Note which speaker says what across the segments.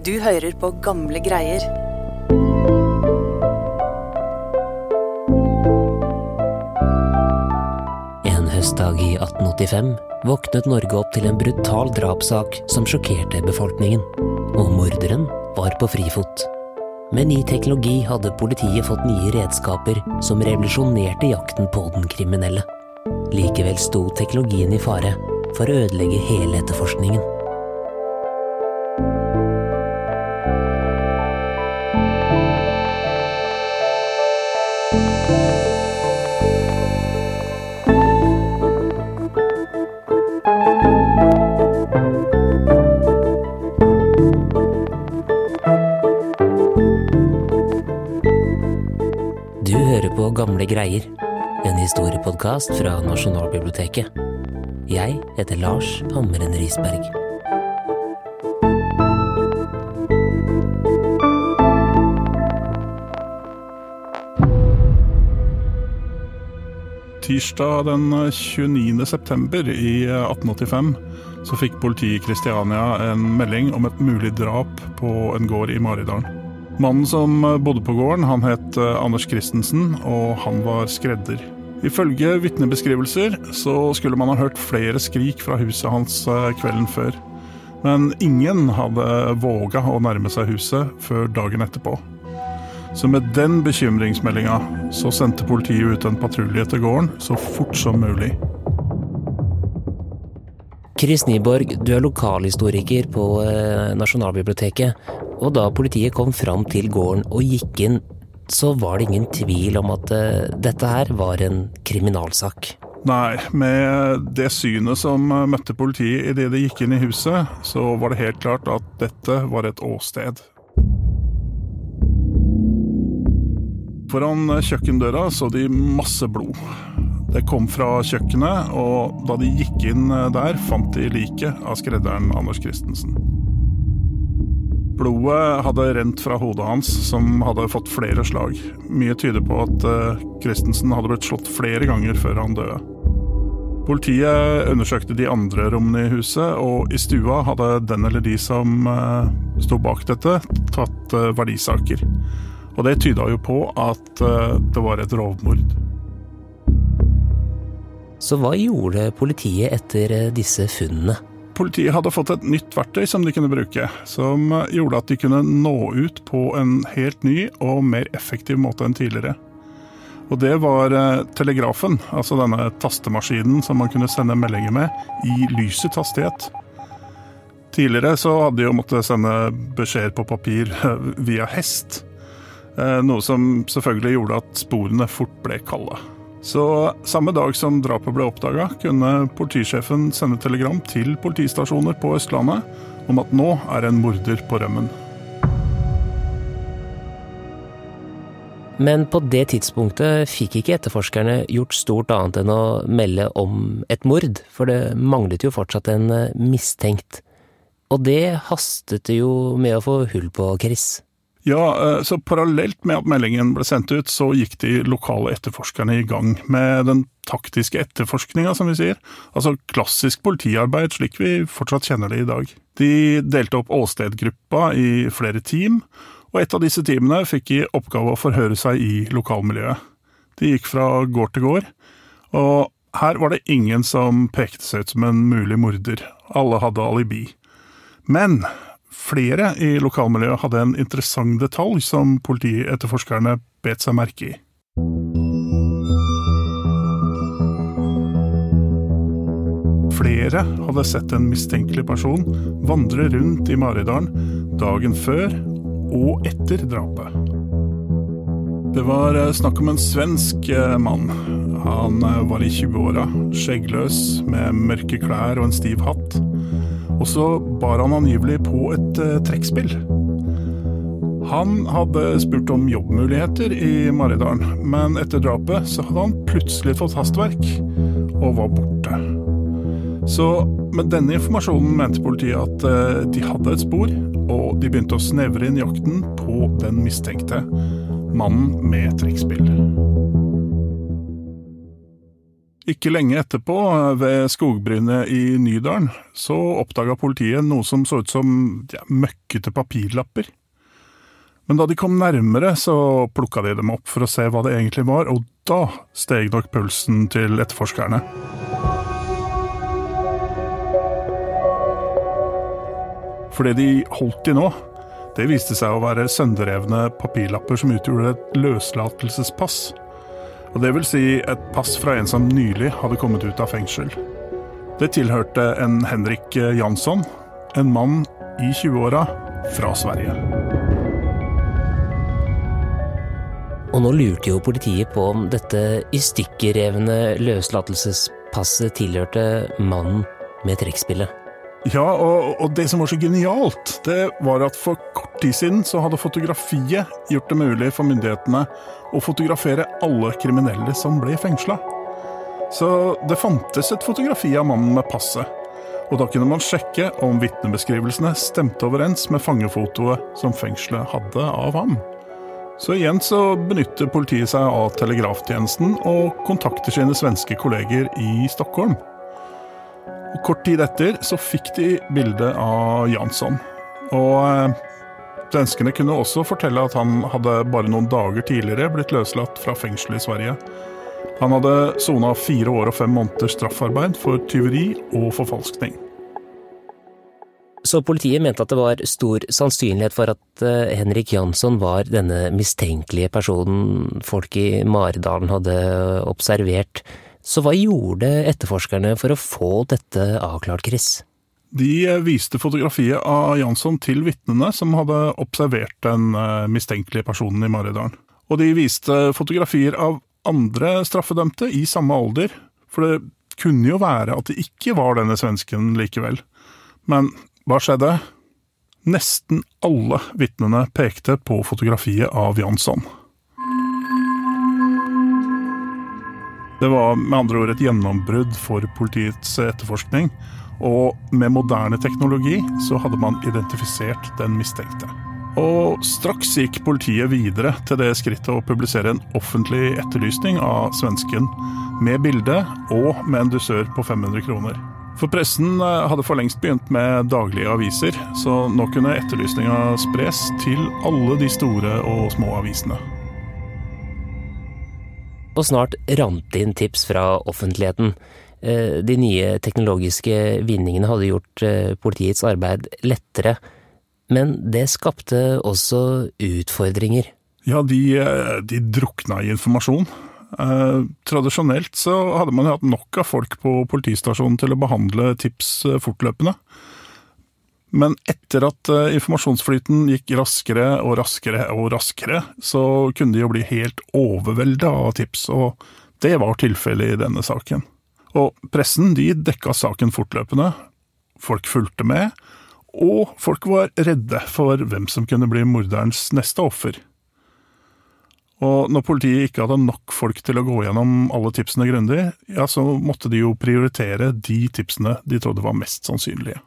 Speaker 1: Du hører på gamle greier.
Speaker 2: En høstdag i 1885 våknet Norge opp til en brutal drapssak som sjokkerte befolkningen. Og morderen var på frifot. Med ny teknologi hadde politiet fått nye redskaper som revolusjonerte jakten på den kriminelle. Likevel sto teknologien i fare for å ødelegge hele etterforskningen. Du hører på Gamle greier, en historiepodkast fra Nasjonalbiblioteket. Jeg heter Lars Hammeren Risberg.
Speaker 3: Tirsdag den 29. september i 1885 så fikk politiet i Kristiania en melding om et mulig drap på en gård i Maridalen. Mannen som bodde på gården, han het eh, Anders Christensen, og han var skredder. Ifølge vitnebeskrivelser så skulle man ha hørt flere skrik fra huset hans eh, kvelden før. Men ingen hadde våga å nærme seg huset før dagen etterpå. Så med den bekymringsmeldinga så sendte politiet ut en patrulje til gården så fort som mulig.
Speaker 2: Chris Nyborg, du er lokalhistoriker på eh, Nasjonalbiblioteket. Og da politiet kom fram til gården og gikk inn, så var det ingen tvil om at eh, dette her var en kriminalsak.
Speaker 3: Nei, med det synet som møtte politiet idet de gikk inn i huset, så var det helt klart at dette var et åsted. Foran kjøkkendøra så de masse blod. Det kom fra kjøkkenet, og da de gikk inn der, fant de liket av skredderen Anders Christensen. Blodet hadde rent fra hodet hans, som hadde fått flere slag. Mye tyder på at eh, Christensen hadde blitt slått flere ganger før han døde. Politiet undersøkte de andre rommene i huset, og i stua hadde den eller de som eh, sto bak dette, tatt eh, verdisaker. Og det tyda jo på at det var et rovmord.
Speaker 2: Så hva gjorde politiet etter disse funnene?
Speaker 3: Politiet hadde fått et nytt verktøy som de kunne bruke, som gjorde at de kunne nå ut på en helt ny og mer effektiv måte enn tidligere. Og det var eh, telegrafen, altså denne tastemaskinen som man kunne sende meldinger med i lysets hastighet. Tidligere så hadde de jo måttet sende beskjeder på papir via hest, eh, noe som selvfølgelig gjorde at sporene fort ble kalde. Så samme dag som drapet ble oppdaga, kunne politisjefen sende telegram til politistasjoner på Østlandet om at nå er en morder på rømmen.
Speaker 2: Men på det tidspunktet fikk ikke etterforskerne gjort stort annet enn å melde om et mord, for det manglet jo fortsatt en mistenkt. Og det hastet det jo med å få hull på, Chris.
Speaker 3: Ja, eh, så parallelt med at meldingen ble sendt ut, så gikk de lokale etterforskerne i gang med den taktiske etterforskninga, som vi sier. Altså klassisk politiarbeid slik vi fortsatt kjenner det i dag. De delte opp åstedgruppa i flere team, og et av disse teamene fikk i oppgave å forhøre seg i lokalmiljøet. De gikk fra gård til gård, og her var det ingen som pekte seg ut som en mulig morder. Alle hadde alibi. Men flere i lokalmiljøet hadde en interessant detalj som politietterforskerne bet seg merke i. Flere hadde sett en mistenkelig person vandre rundt i Maridalen dagen før og etter drapet. Det var eh, snakk om en svensk eh, mann. Han eh, var i 20-åra, skjeggløs, med mørke klær og en stiv hatt. Og så bar han angivelig på et trekkspill. Han hadde spurt om jobbmuligheter i Maridalen, men etter drapet så hadde han plutselig fått hastverk og var borte. Så med denne informasjonen mente politiet at de hadde et spor, og de begynte å snevre inn jakten på den mistenkte, mannen med trekkspill. Ikke lenge etterpå, ved skogbrynet i Nydalen, så oppdaga politiet noe som så ut som ja, møkkete papirlapper. Men da de kom nærmere, så plukka de dem opp for å se hva det egentlig var, og da steg nok pulsen til etterforskerne. For det de holdt i nå, det viste seg å være sønderrevne papirlapper som utgjorde et løslatelsespass. Og det vil si et pass fra en som nylig hadde kommet ut av fengsel. Det tilhørte en Henrik Jansson, en mann i 20-åra fra Sverige.
Speaker 2: Og nå lurte jo politiet på om dette i stykker revne løslatelsespasset tilhørte mannen med trekkspillet.
Speaker 3: Ja, og, og, det som var så genialt, det var at for kort tid siden så hadde fotografiet gjort det mulig for myndighetene å fotografere alle kriminelle som ble fengsla. Så det fantes et fotografi av mannen med passet. Og da kunne man sjekke om vitnebeskrivelsene stemte overens med fangefotoet som fengselet hadde av ham. Så igjen så benytter politiet seg av telegraftjenesten og kontakter sine svenske kolleger i Stockholm. Og Kort tid etter så fikk de bilde av Jansson. Og eh, svenskene kunne også fortelle at han hadde bare noen dager tidligere blitt løslatt fra fengselet i Sverige. Han hadde sona fire år og fem måneders straffarbeid for tyveri og forfalskning.
Speaker 2: Så politiet mente at det var stor sannsynlighet for at eh, Henrik Jansson var denne mistenkelige personen folk i Maridalen hadde observert. Så hva gjorde etterforskerne for å få dette avklart, Chris?
Speaker 3: De eh, viste fotografiet av Jansson til vitnene som hadde observert den eh, mistenkelige personen i Maridalen. Og de viste fotografier av andre straffedømte i samme alder, for det kunne jo være at det ikke var denne svensken likevel. Men hva skjedde? Nesten alle vitnene pekte på fotografiet av Jansson. Det var med andre ord et gjennombrudd for politiets etterforskning, og med moderne teknologi så hadde man identifisert den mistenkte. Og straks gikk politiet videre til det skrittet å publisere en offentlig etterlysning av svensken, med bilde og med en dusør på 500 kroner. For pressen eh, hadde for lengst begynt med daglige aviser, så nå kunne etterlysninga spres til alle de store og små avisene
Speaker 2: og snart rant inn tips fra offentligheten. Eh, de nye teknologiske vinningene hadde gjort eh, politiets arbeid lettere, men det skapte også utfordringer.
Speaker 3: Ja, de, eh, de drukna i informasjon. Tradisjonelt så hadde man hatt nok av folk på politistasjonen til å behandle tips fortløpende. Men etter at eh, informasjonsflyten gikk raskere og raskere og raskere, så kunne de jo bli helt overvelda av tips, og det var tilfellet i denne saken. Og pressen de dekka saken fortløpende, folk fulgte med, og folk var redde for hvem som kunne bli morderens neste offer. Og når politiet ikke hadde nok folk til å gå gjennom alle tipsene grundig, ja, så måtte de jo prioritere de tipsene de trodde var mest sannsynlige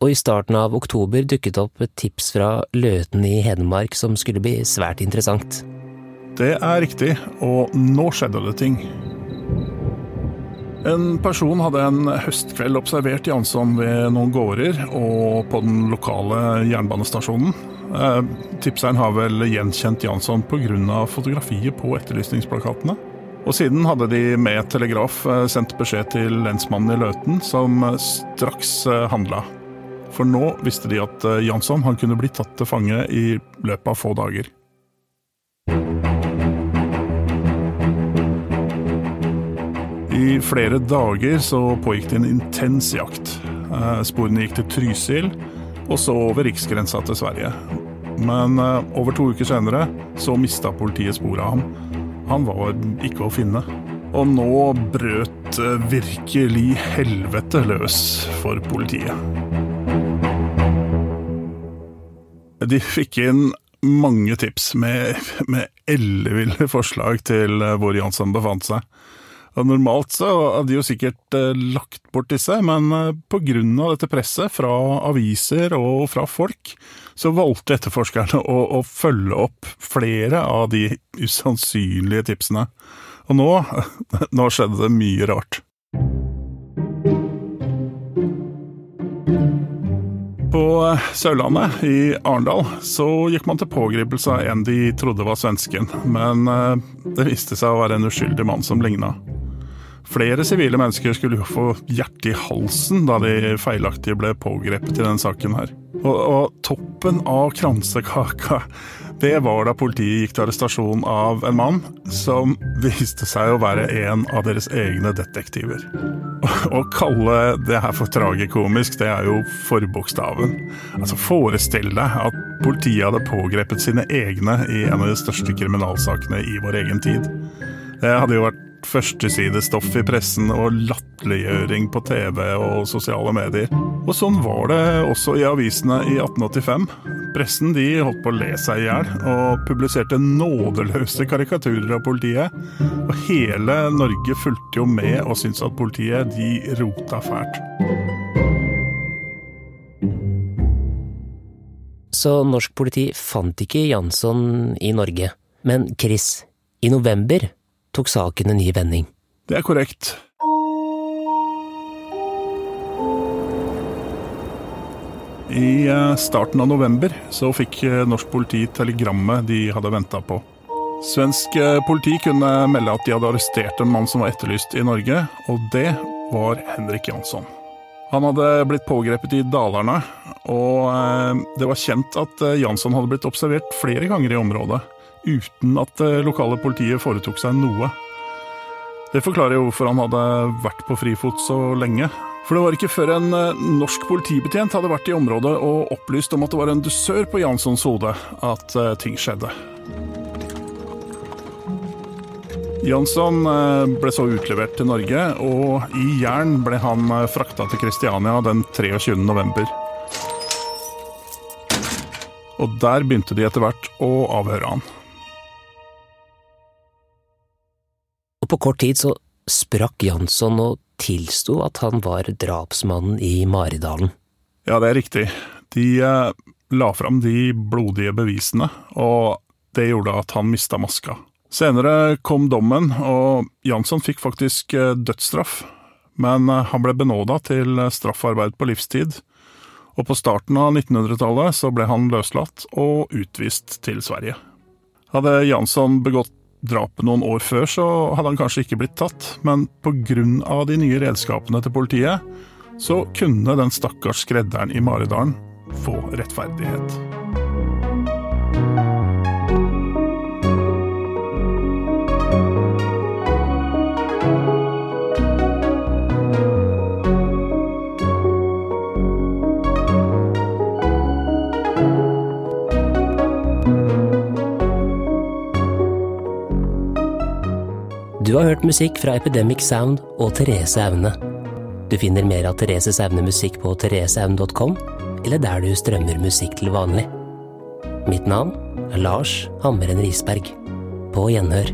Speaker 2: og i starten av oktober dukket opp et tips fra Løten i Hedmark som skulle bli svært interessant.
Speaker 3: Det er riktig, og nå skjedde det ting. En person hadde en høstkveld observert Jansson ved noen gårder og på den lokale jernbanestasjonen. Eh, tipseren har vel gjenkjent Jansson pga. fotografiet på etterlysningsplakatene. Og siden hadde de med telegraf eh, sendt beskjed til lensmannen i Løten, som straks eh, handla. For nå visste de at eh, Jansson han kunne bli tatt til fange i løpet av få dager. I flere dager så pågikk det en intens jakt. Eh, sporene gikk til Trysil, og så over riksgrensa til Sverige. Men eh, over to uker senere så mista politiet sporet av ham. Han var ikke å finne. Og nå brøt virkelig helvete løs for politiet. De fikk inn mange tips med, med elleville forslag til eh, hvor Jansson befant seg. Og Normalt så hadde de jo sikkert eh, lagt bort disse, men eh, pga. dette presset fra aviser og fra folk, så valgte etterforskerne å, å, følge opp flere av de usannsynlige tipsene. Og nå, nå skjedde det mye rart. På Sørlandet, i Arendal, så gikk man til pågripelse av en de trodde var svensken, men eh, det viste seg å være en uskyldig mann som ligna. Flere sivile mennesker skulle jo få hjertet i halsen da de feilaktig ble pågrepet i denne saken her. Og, og toppen av kransekaka det var da politiet gikk til arrestasjon av en mann som viste seg å være en av deres egne detektiver. Å kalle det her for tragikomisk, det er jo forbokstaven. Altså, Forestill deg at politiet hadde pågrepet sine egne i en av de største kriminalsakene i vår egen tid. Det hadde jo vært førstesidestoff i pressen og latterliggjøring på TV og sosiale medier. Og sånn var det også i avisene i 1885. Pressen de holdt på å le seg i hjel, og publiserte nådeløse karikaturer av politiet. Og hele Norge fulgte jo med og syntes at politiet de rota fælt.
Speaker 2: Så norsk politi fant ikke Jansson i Norge. Men Chris, i november tok saken en ny vending.
Speaker 3: Det er korrekt. I eh, starten av november så fikk eh, norsk politi telegrammet de hadde venta på. Svensk eh, politi kunne melde at de hadde arrestert en mann som var etterlyst i Norge, og det var Henrik Jansson. Han hadde blitt pågrepet i Dalarna, og det var kjent at Jansson hadde blitt observert flere ganger i området uten at det lokale politiet foretok seg noe. Det forklarer jo hvorfor han hadde vært på frifot så lenge. For det var ikke før en eh, norsk politibetjent hadde vært i området og opplyst om at det var en dusør på Janssons hode, at eh, ting skjedde. Jansson eh, ble så utlevert til Norge, og i jern ble han frakta til Kristiania den 23. november. Og der begynte de etter hvert å avhøre han.
Speaker 2: Og på kort tid så sprakk Jansson og tilsto at han var drapsmannen i Maridalen.
Speaker 3: Ja, det er riktig. De eh, la fram de blodige bevisene, og det gjorde at han mista maska. Senere kom dommen, og Jansson fikk faktisk eh, dødsstraff. Men eh, han ble benåda til straffarbeid på livstid, og på starten av 1900-tallet så ble han løslatt og utvist til Sverige. Hadde Jansson begått drapet noen år før, så hadde han kanskje ikke blitt tatt, men pga. de nye redskapene til politiet, så kunne den stakkars skredderen i Maridalen få rettferdighet.
Speaker 2: Du har hørt musikk fra Epidemic Sound og Therese Aune. Du finner mer av Thereses Aune musikk på thereseaune.com, eller der du strømmer musikk til vanlig. Mitt navn er Lars Hammeren Risberg. På gjenhør.